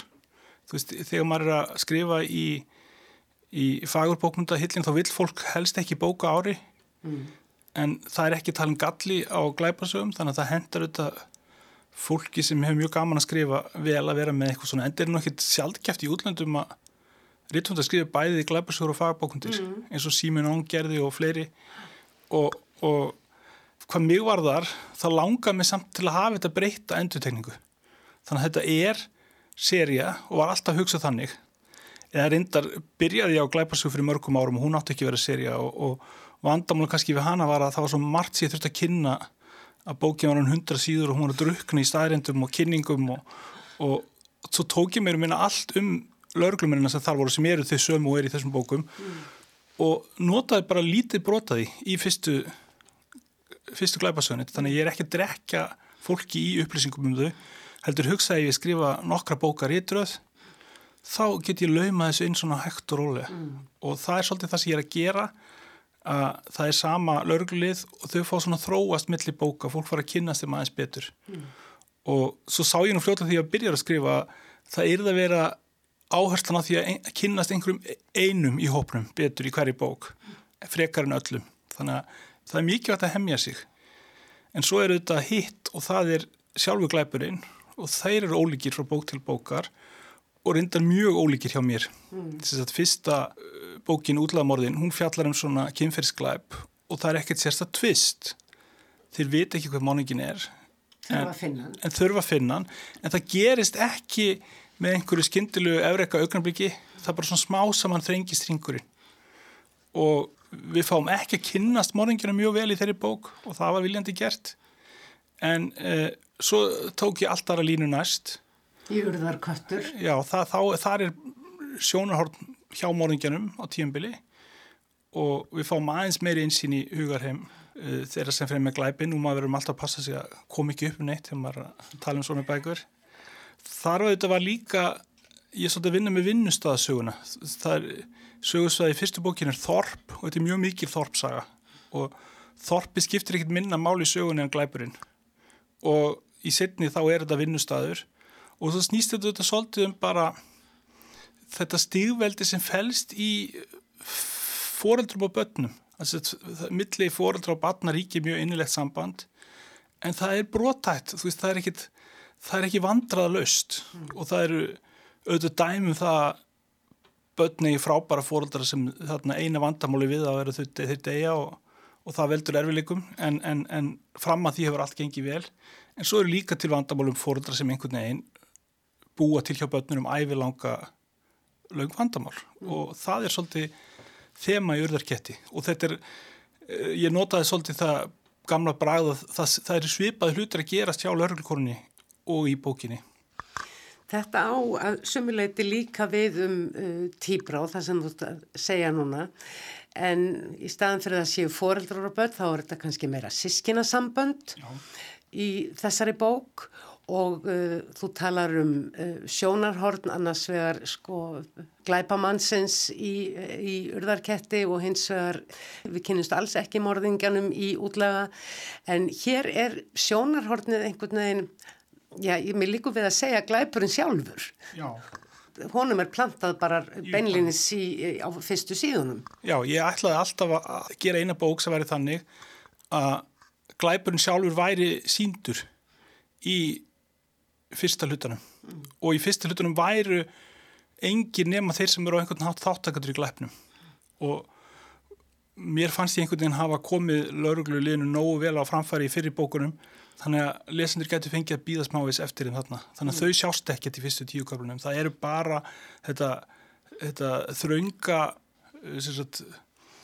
Þú veist, þegar maður er að skrifa í í fagurbókmyndahillin þá vil fólk helst ekki bóka ári. Mm. en það er ekki talin galli á glæpasögum þannig að það hendar auðvitað fólki sem hefur mjög gaman að skrifa vel að vera með eitthvað svona. En það er nú ekkit sjálfgeft í útlöndum að rítvönd að skrifa bæðið í glæpasögur og fagurbókmyndir mm. eins og Símin Óngerði og fleiri. Og, og hvað mjög var þar þá langar mig samt til að hafa þetta breyta endutekningu þannig að þetta er seria og var alltaf hugsað þannig eða reyndar byrjaði á glæparsug fyrir mörgum árum og hún átti ekki verið serja og, og vandamál kannski við hana var að það var svo margt sem ég þurfti að kynna að bókið var hann hundra síður og hún var að drukna í staðrindum og kynningum og, og svo tók ég mér að minna allt um laurgluminina sem þar voru sem eru þau sömu og er í þessum bókum mm. og notaði bara lítið brotaði í fyrstu fyrstu glæpasögunni, þannig ég er ekki að drekja fólki í upplýsingum um þau heldur hugsaði ég skrifa nokkra bókar í dröð þá get ég lauma þessu inn svona hægt og róli mm. og það er svolítið það sem ég er að gera að það er sama lauruglið og þau fá svona þróast millir bóka, fólk fara að kynast þeim aðeins betur. Mm. og svo sá ég nú fljóta því að byrja að skrifa það er það að vera áherslan á því að kynast einhverjum einum í hópnum betur í hverju bók frekar en öllum. Þannig að það er mikið að hemmja sig. En svo er þetta hitt og það er sjálfu glæpurinn og þeir eru ólíkir frá bók til bókar og reyndar mjög ólíkir hjá mér. Mm. þess að fyrsta uh, bókin útlaðamorðin, hún fjallar um svona kynferðsglæp og það er ekkert sérsta tvist. Þeir veit ekki hvað máningin er. Hann. en þurfa að finna hann. En það gerist ekki með einhverju skyndilu efreika augnarbyggi það er bara svona smá saman þrengist hringurinn. Og við fáum ekki að kynnast morðingjana mjög vel í þeirri bók og það var viljandi gert. En uh, svo tók ég alltaf að línu næst í urðarköttur já, það, þá, þar er sjónarhorn hjá morðingjanum á tíumbili og við fáum aðeins meiri einsýn í hugarheim uh, þeirra sem með glæpin og maður verðum alltaf að passa sig að koma ekki upp um neitt þegar maður tala um svona bækur. Þar var þetta var líka ég er svolítið að vinna með vinnustafasöguna það er sögursvæði í fyrstu bókin er Þorp og þetta er mjög mikil Þorpsaga. Og Þorpi skiptir ekkert minna máli í sögunni en glæpurinn. Og í setni þá er þetta vinnustadur og þú snýst þetta svolítið um bara þetta stígveldi sem fælst í foreldrum og börnum. Milli foreldra og barna ríkir mjög innilegt samband en það er brotætt veist, það er ekki, ekki vandraða löst mm. og það eru auðvitað dæmum það börni í frábæra fóröldra sem þarna eina vandamáli við að vera þeir degja og, og það veldur erfileikum en, en, en fram að því hefur allt gengið vel. En svo eru líka til vandamálum fóröldra sem einhvern veginn búa til hjá börnunum ævilanga lög vandamál. Mm. og það er svolítið þema í urðarketti. Og þetta er, eh, ég notaði svolítið það gamla bræða, það, það er svipaði hlutur að gerast hjá lörgulkorni og í bókinni. Þetta á að sumuleiti líka við um uh, tíbra og það sem þú segja núna. En í staðan fyrir að séu foreldrar og börn þá er þetta kannski meira sískinasambönd í þessari bók. og uh, þú talar um uh, sjónarhorn annars vegar sko glæpamannsins í, í urðarketti og hins vegar við kynumst alls ekki morðingjanum í útlaga en hér er sjónarhornið einhvern veginn já, ég með líku við að segja glæpurinn sjálfur. Já. Honum er plantað bara beinlinis í, á fyrstu síðunum. Já, ég ætlaði alltaf að gera eina bók sem væri þannig að glæpurinn sjálfur væri síndur í fyrsta hlutunum mm. og í fyrsta hlutunum væru engin nema þeir sem eru á einhvern nátt þáttakadur í glæpnum. Og mér fannst ég einhvern veginn hafa komið lauruglu liðinu nógu vel á framfæri í fyrir bókunum. Þannig að lesendur getur fengið að býða smávís eftir þeim þarna, þannig að mm. þau sjást ekkert í fyrstu tíu köflunum, það eru bara þetta, þetta þraunga sagt,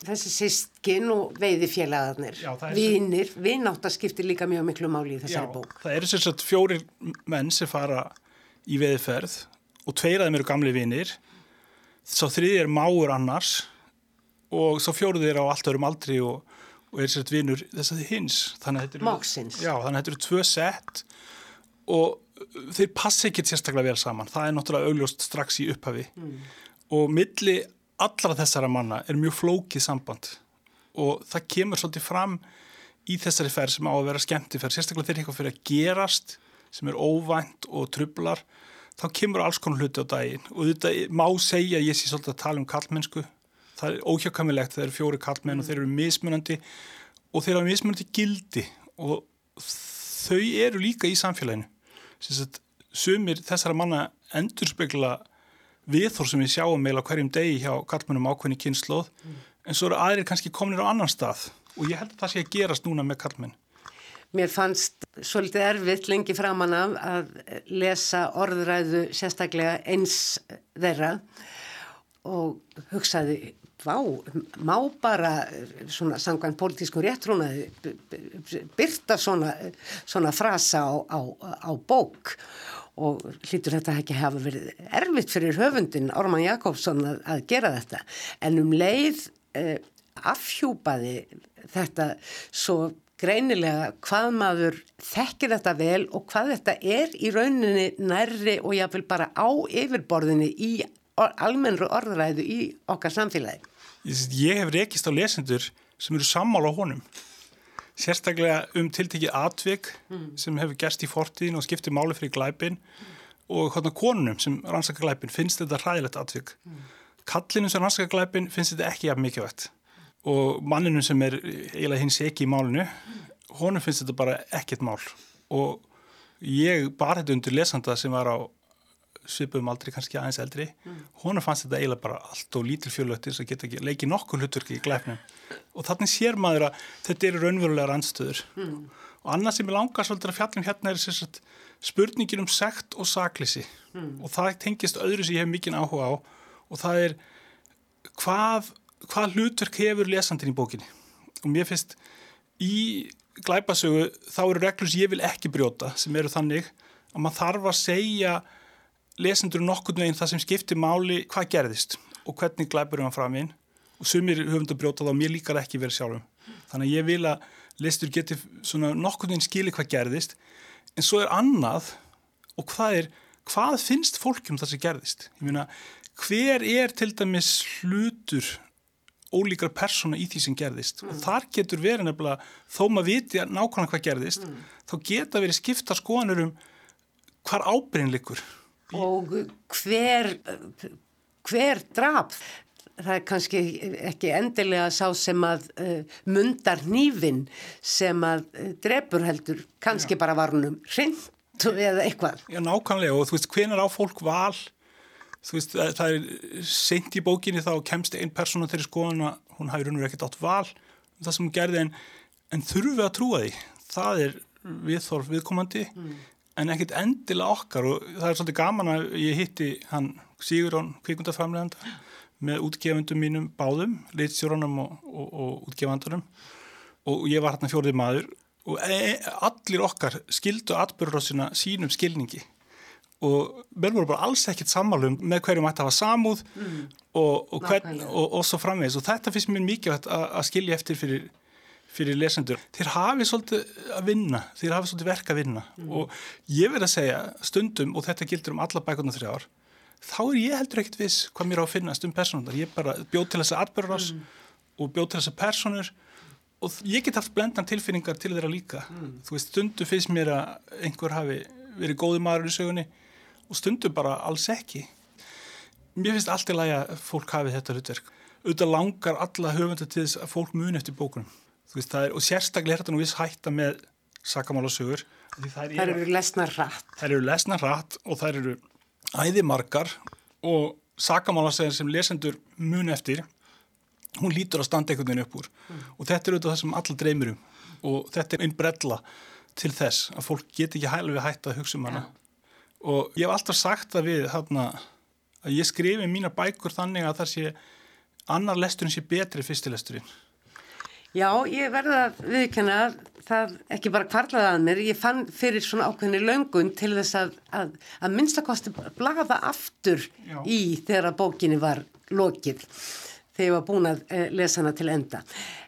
þessi sískin og veiði félagarnir vinnir, vinnáttaskiptir líka mjög miklu máli í þessari já, bók. það eru sagt, fjórir menn sem fara í veiðferð og tveir af þeim eru gamli vinnir svo þriði er máur annars og svo fjóruð er á allt örum aldri og og er sért vinnur þess að þið hins Máksins Já, þannig að þetta eru tvö sett og þeir passi ekki sérstaklega vel saman. Það er náttúrulega augljóst strax í upphafi. Mm. og milli allra þessara manna er mjög flókið samband. Og það kemur svolítið fram í þessari ferð sem á að vera skemmtiferð sérstaklega þegar eitthvað fyrir að gerast sem er óvænt og trublar þá kemur alls konar hluti á daginn. Og þetta má segja, ég sé svolítið að tala um kallmennsku það er óhjákamilegt þeir eru fjóri kallmenn mm. og þeir eru mismunandi. Og þeir eru mismunandi gildi. Og þau eru líka í samfélaginu. Sumir þessara manna endurspegla viðþór sem við sjáum meila hverjum degi hjá kallmennum ákveðni kynnslóð mm. en svo eru aðrir kannski kominir á annan stað og ég held að það sé að gerast núna með kallmenn Mér fannst svolítið erfitt lengi framann af að lesa orðræðu sérstaklega eins þeirra og hugsaði, vá, má bara svona sangvæn pólitísku réttrúnaði byrta svona, svona frasa á, á, á bók og hlýtur þetta ekki hafa verið erfitt fyrir höfundin Orman Jakobsson að, að gera þetta en um leið eh, afhjúpaði þetta svo greinilega hvað maður þekkir þetta vel og hvað þetta er í rauninni nærri og jáfnvel bara á yfirborðinni í almennru orðræðu í okkar samfélagi. Ég hef rekist á lesendur sem eru sammála á honum. Sérstaklega um tiltekið atvik mm. sem hefur gerst í fortíðin og skiptið máli fyrir glæpin mm. og hvernig konunum sem rannsaka glæpin finnst þetta hræðilegt atvik. Mm. Kallinum sem rannsaka glæpin finnst þetta ekki jafn mikilvægt og manninu sem er eiginlega hins ekki í málinu, honum finnst þetta bara ekkert mál og ég bar þetta undir lesanda sem var á svipum aldrei kannski aðeins eldri mm. honum fannst þetta eiginlega bara allt og lítil fjölöttir sem geta ekki leikið nokkur hlutverki í glæfnum og þannig sér maður að þetta eru raunverulega rannstöður mm. og annað sem ég langar svolítið að fjallum hérna er sagt, spurningin um sekt og saklisi mm. og það tengist öðru sem ég hef mikinn áhuga á og það er hvað, hvað hlutverk hefur lesandin í bókinni og mér finnst í glæpasögu þá eru reglur sem ég vil ekki brjóta sem eru þannig að maður þarf að segja lesendur nokkurnu einn það sem skiptir máli hvað gerðist og hvernig glæpurum hann fram inn og sumir höfum brjótað á mér líkar ekki verið sjálfum. Þannig að ég vil að lesendur geti nokkurnu einn skili hvað gerðist en svo er annað og hvað er, hvað finnst fólkjum það sem gerðist? Ég meina, hver er til dæmis hlutur ólíkar persóna í því sem gerðist mm. og þar getur verið nefnilega þó maður viti nákvæmlega hvað gerðist mm. þá geta verið skipta skoðanur um hvar ábyrgin likur og hver, hver drap? Það er kannski ekki endilega sá sem að uh, mundar nýfin sem að uh, drefur heldur. Kannski Já. bara varunum hreint eða eitthvað. Já nákvæmlega. Og þú veist hvenar á fólk val? Þú veist það er seint í bókinni þá kemst einn persóna til skoðan að hún hafi raun og ekkert átt val um það sem hún gerði en, en þurfum við að trúa því? Það er viðþorf viðkomandi. Mm en ekkert endilega okkar og það er svolítið gaman að ég hitti hann Sigurón kvikmyndaframleganda með útgefundum mínum báðum, leitstjóranum og, og, og útgefandunum. Og ég var hérna fjórið maður og e, e allir okkar skildu atbyrðurósina sínum skilningi. Og mér voru bara alls ekkert sammálum með hverju mætti að hafa samúð mm. og, hvern, og svo framvegis. Og þetta finnst mér mikið að, að skilja eftir fyrir fyrir lesendur, þeir hafi svolítið að vinna, þeir hafi svolítið verk að vinna. Mm. og ég verð að segja stundum og þetta gildur um alla bækuna þrjár þá er ég heldur ekkert viss hvað mér á að finnast um personar, ég bara bjóð til þessa atbyrðars mm. og bjóð til þessa personur og ég get haft blendan tilfinningar til þeirra líka. Mm. þú veist, stundum finnst mér að einhver hafi verið góði maður í sögunni og stundum bara alls ekki. Mér finnst allt í lagi að fólk hafi þetta hlutverk. Auðvitað langar alla höfunda til þess að fólk muni eftir bókunum veist, er, og sérstaklega er þetta nú viss hætta með sakamálasögur þær eru, eru lesnar rætt þær eru lesnar rætt og þær eru æðimarkar og sakamálasögur sem lesendur mun eftir hún lítur að standa einhvern veginn upp úr mm. og þetta er auðvitað það sem alla dreymir um og þetta er einn brella til þess að fólk get ekki hæglega við hætta að hugsa um hana ja. og ég hef alltaf sagt að við hana, að ég skrifi mína bækur þannig að það sé annar lesturinn sé betri fyrstilesturinn Já, ég verða að viðkjanna það ekki bara kvarlaði að mér, ég fann fyrir svona ákveðinni löngun til þess að, að, að minnstakosti blaða aftur Já. í þegar að bókinni var lokið þegar ég var búin að eh, lesa hana til enda.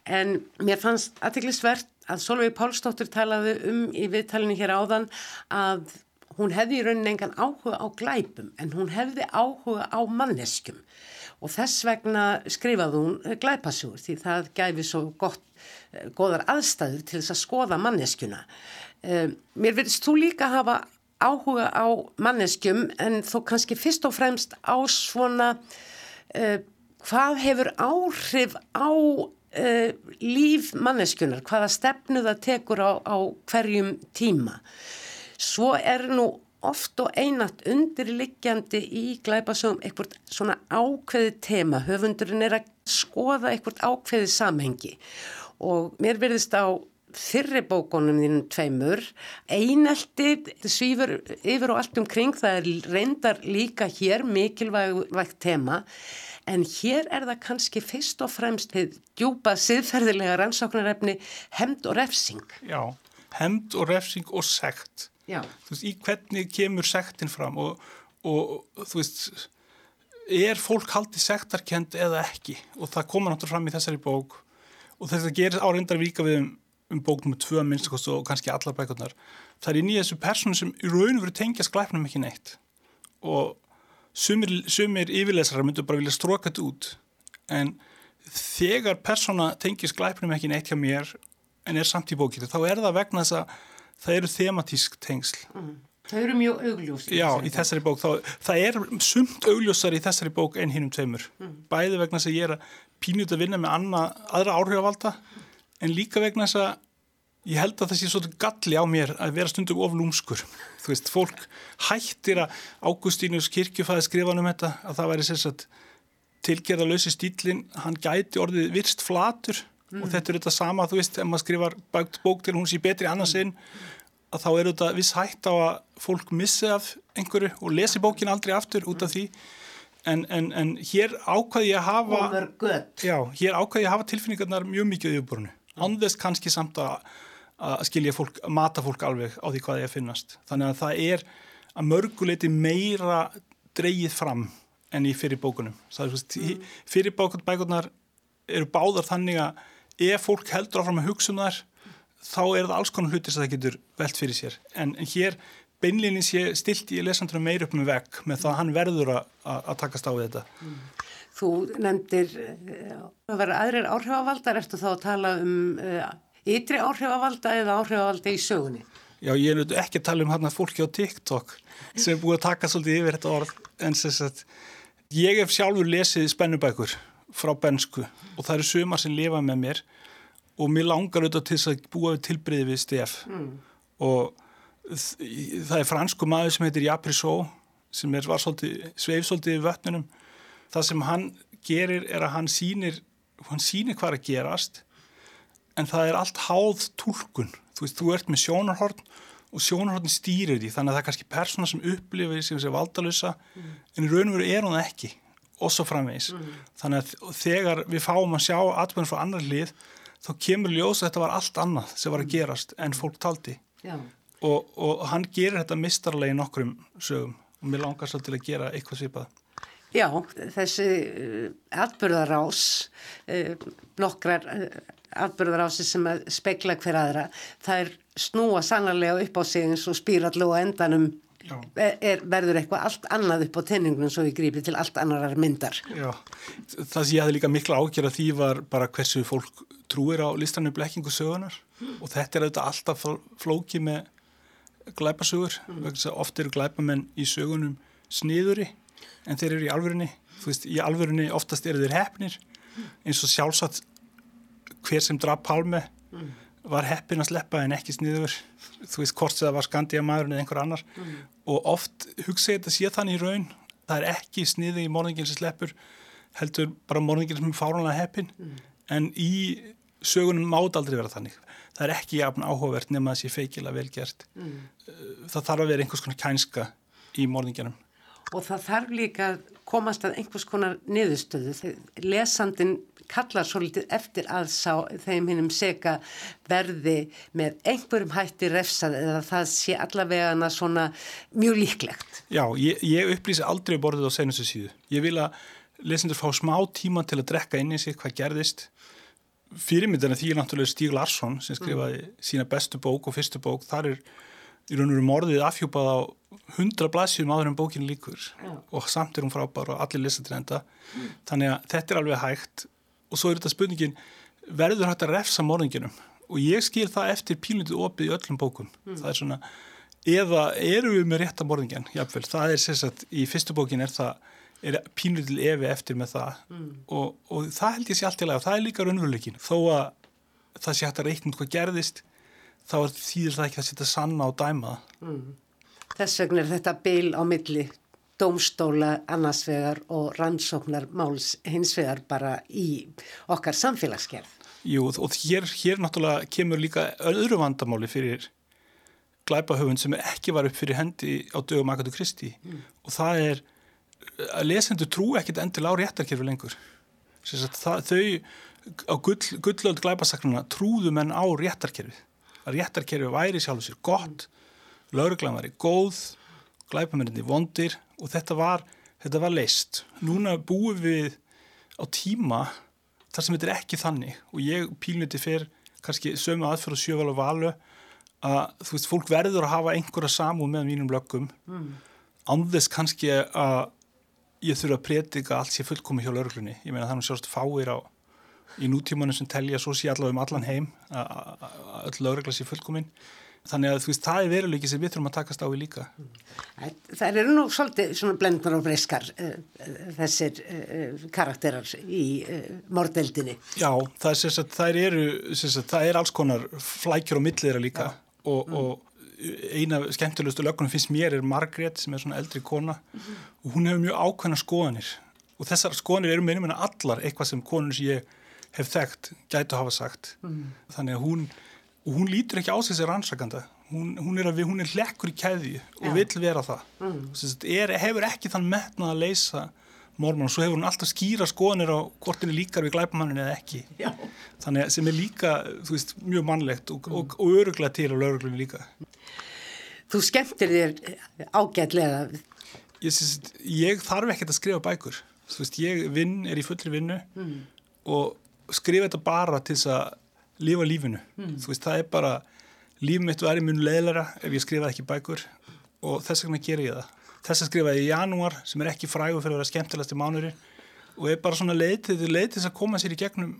En mér fannst aðtiklisvert að Solveig Pálsdóttur talaði um í viðtalinu hér áðan að hún hefði í rauninni engan áhuga á glæpum en hún hefði áhuga á manneskum og þess vegna skrifaði hún glæpasjúr því það gæfi svo gott, eh, goðar aðstæður til þess að skoða manneskjuna. Eh, mér verðist þú líka hafa áhuga á manneskjum en þó kannski fyrst og fremst á svona uh, hvað hefur áhrif á uh, líf manneskjunar, hvaða stefnu það tekur á, á hverjum tíma. Svo er nú oft og einat undirliggjandi í glæpasögum eitthvað svona ákveði tema, höfundurinn er að skoða eitthvað ákveði samhengi og mér verðist á fyrri bókunum þínum tveimur. Einelti svífur yfir og allt umkring, það er reyndar líka hér mikilvægt tema en hér er það kannski fyrst og fremst djúpa siðferðilega rannsóknarefni hemd og refsing. Já, hemd og refsing og sekt. Já. Þú veist, í hvernig kemur sektin fram og, og þú veist, er fólk haldið sektarkend eða ekki og það koma náttúrulega fram í þessari bók og þetta gerir áreindar vika við um, um bóknum með tvö minnstakost og kannski allar bækurnar. Það er inn í þessu personu sem í raun veru tengja sklæpnum ekki neitt og sumir, sumir yfirlesarar myndu bara vilja stróka þetta út en þegar persona tengja sklæpnum ekki neitt hjá mér en er samt í bókitu þá er það vegna þess að það eru thematísk tengsl. Mm. Það eru mjög augljós. Já, í þessari bók. Þá, það er sumt augljósar í þessari bók en hinnum tveimur. Mm. Bæði vegna þess að ég er að pínut að vinna með anna, aðra áhrifavalda en líka vegna þess að ég held að það sé svolítið galli á mér að vera stundum oflúmskur. Þú veist, fólk hættir að Águstínus kirkjufæði skrifan um þetta að það væri sérstaklega tilgerða lausi stílinn, hann gæti orðið virst flatur mm. og þetta er þetta sama, þú veist, ef maður skrifar bók til hún sé betri annarsinn mm. að þá eru þetta viss hægt á að fólk missi af einhverju og lesi bókin aldrei aftur út af því. En, en, en hér ákvaði ég að hafa já, hér ákvaði ég að hafa tilfinningarnar mjög mikið í uppborinu, andest kannski samt að, að skilja fólk, að mata fólk alveg á því hvað ég finnast. Þannig að það er að mörguleiti meira dreyið fram enn í fyrir bókunum. Mm. fyrir bókunar eru báðar þannig að ef fólk heldur áfram að hugsa um þær þá er það alls konar hlutir sem það getur velt fyrir sér. En, en hér beinlinni sé stilt í lesandunum meir upp með vekk með það að hann verður að, takast á þetta. Mm. Þú nefndir eh, að vera aðrir áhrifavaldar. Eftir þá að tala um uh, ytri áhrifavalda eða áhrifavalda í sögunni? Já, ég er ekki að tala um hann að fólki á TikTok sem er búið að taka svolítið yfir þetta orð en að ég hef sjálfur lesið spennubækur frá bensku og það eru sumar sem lifa með mér og mér langar auðvitað til þess að búa við tilbreyði við stef mm. og það er fransku maður sem heitir Japrisó sem er sveifsóldið í vötnunum það sem hann gerir er að hann sýnir hann sýnir hvað að gerast en það er allt háð tólkun þú veist, þú ert með sjónarhorn og sjónarhorn stýrir því þannig að það er kannski persóna sem upplifir sem sé valdalösa mm. en í raun og veru er hún ekki og svo framvegs mm. þannig að þegar við fáum að sjá atbyrjum frá annar hlið þá kemur ljós að þetta var allt annað sem var að gerast en fólk taldi. Og, og hann gerir þetta mistarlega í nokkrum sögum. Og mér langar svo til að gera eitthvað svipað. Já, þessi uh, atbyrðarás uh, nokkrar uh, atbyrðarási sem að spekla hver aðra það er snúa sannarlega upp á sig eins og spýrallu og endanum er, verður eitthvað allt annað upp á tenningunum svo við grípum til allt annarar myndar? Já, það sem ég hafði líka mikla ágjör að því var bara hversu fólk trúir á listanum blekkingu sögunar mm. og þetta er auðvitað alltaf flóki með glæpasugur mm. oft eru glæpamenn í sögunum sniðuri en þeir eru í alvörunni. Þú veist, í alvörunni oftast eru þeir hefnir eins og sjálfsagt hver sem draf Palme mm. Var heppin að sleppa en ekki sniður þú veist, hvort það var Skandija maðurinn eða einhver annar mm. og oft hugsa ég þetta sé þannig í raun það er ekki sniði í morðingin sem sleppur heldur bara morðingin sem er fáránlega heppin mm. en í sögunum mátt aldrei vera þannig. Það er ekki jafn áhugavert nema að það sé feikilega velgjert. Mm. Það þarf að vera einhvers konar kænska í morðingjanum. Og það þarf líka að komast að einhvers konar niðurstöðu. Lesandin kallar svolítið eftir að sá þeim hinnum seka verði með einhverjum hætti refsað eða það sé allavega svona mjög líklegt. Já, ég, ég upplýsi aldrei borðið á senustu síðu. Ég vil að lesendur fá smá tíma til að drekka inn í sig hvað gerðist fyrirmyndina því er náttúrulega Stíg Larsson sem skrifaði mm. sína bestu bók og fyrstu bók, þar er í raun og veru morðið afhjúpað á hundra blassjum áður en bókinu líkur yeah. og samt er hún frábár og allir til enda mm. þannig að þetta er alveg hægt og svo er þetta spurningin verður hægt að refsa morðinginum og ég skil það eftir pílundið opið í öllum bókum. Mm. það er svona, eða eru við með rétta morðingin, jáfnvel, það er sérsagt í fyrstu bókin er það er pínutil evi eftir með það. Mm. og, og það held ég sé allt í lagi. Og það er líka raunveruleikin þó að það sé hægt að reikna hvað gerðist þá þýðir það ekki að setja sanna og dæma mm. Þess vegna er þetta byl á milli dómstóla annars vegar og rannsóknar máls hins vegar bara í okkar samfélagsgerð. Jú og hér, hér náttúrulega kemur líka öðru vandamáli fyrir glæpahöfund sem ekki var upp fyrir hendi á dögum Akadu Kristi mm. og það er að lesendur trú ekkit endil á réttarkerfi lengur. Það, þau á gull, gullöld glæpasakrana trúðu menn á réttarkerfið. Að réttarkerfið væri sjálf og sér gott, lauruglan væri góð, glæpamenninni vondir og þetta var, þetta var leist. Núna búum við á tíma þar sem þetta er ekki þannig og ég pílniti fyrr kannski sömu aðfyrir og sjöval og valu að þú veist, fólk verður að hafa einhverja samúð með mínum löggum mm. anðess kannski að ég þurfa að predika allt sé fullkomi hjá lauruglunni. Ég meina þannig sjást fáir á í nútímanu sem telja svo sé allavega um allan heim að öll laurugla sé fullkomin. Þannig að þú veist, það er veruleiki sem við þurfum að takast á í líka. Það eru nú svolítið svona blendnar og breyskar uh, þessir uh, karakterar í uh, mordeldinni. Já, það er, sagt, það eru, sagt, það er alls konar flækjur og milliðra líka og, mm. og eina skemmtilegustu löggunum finnst mér er Margrét sem er svona eldri kona mm -hmm. og hún hefur mjög ákveðna skoðanir og þessar skoðanir eru meðnum en allar eitthvað sem konur sem ég hef þekkt gætu hafa sagt mm þannig að hún, hún lítur ekki á sig sér ansakanda hún, hún er, er hlekkur í kæði og ja. vill vera það mm -hmm. er, hefur ekki þann metnað að leysa morman og svo hefur hún alltaf skýra skoðanir á hvort henni líkar við glæpamannin eða ekki Já. þannig sem er líka veist, mjög mannlegt og, og, og öruglega til og löguglunni líka Þú skemmtir þér ágætlega. Ég, syns, ég þarf ekkert að skrifa bækur. Veist, ég vinn, er í fullri vinnu mm. og skrifa þetta bara til þess að lifa lífinu. Mm. Þú veist, það er bara, lífið mitt er mjög leðlara ef ég skrifa ekki bækur og þess vegna ger ég það. Þess að skrifa ég í janúar sem er ekki frægur fyrir að vera skemmtilegast í mánurir og er bara svona leitið, leitið að koma sér í gegnum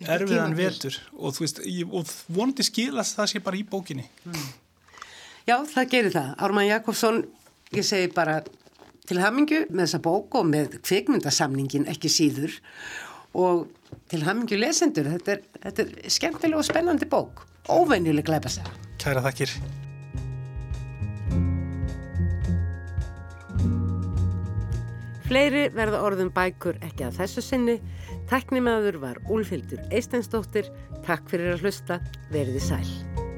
erfiðan vetur og þú veist, ég, og vonandi skilast það sé bara í bókinni. Mm. Já, það gerir það. Ármann Jakobsson, ég segi bara til hamingu með þessa bók og með kvikmyndasamningin ekki síður og til hamingu lesendur. Þetta er, þetta er skemmtileg og spennandi bók. Óvenjuleg glæpa sér. Kæra þakkir. Fleiri verða orðum bækur ekki að þessu sinni. Teknimaður var Úlfildur Eistensdóttir. Takk fyrir að hlusta. Verði sæl.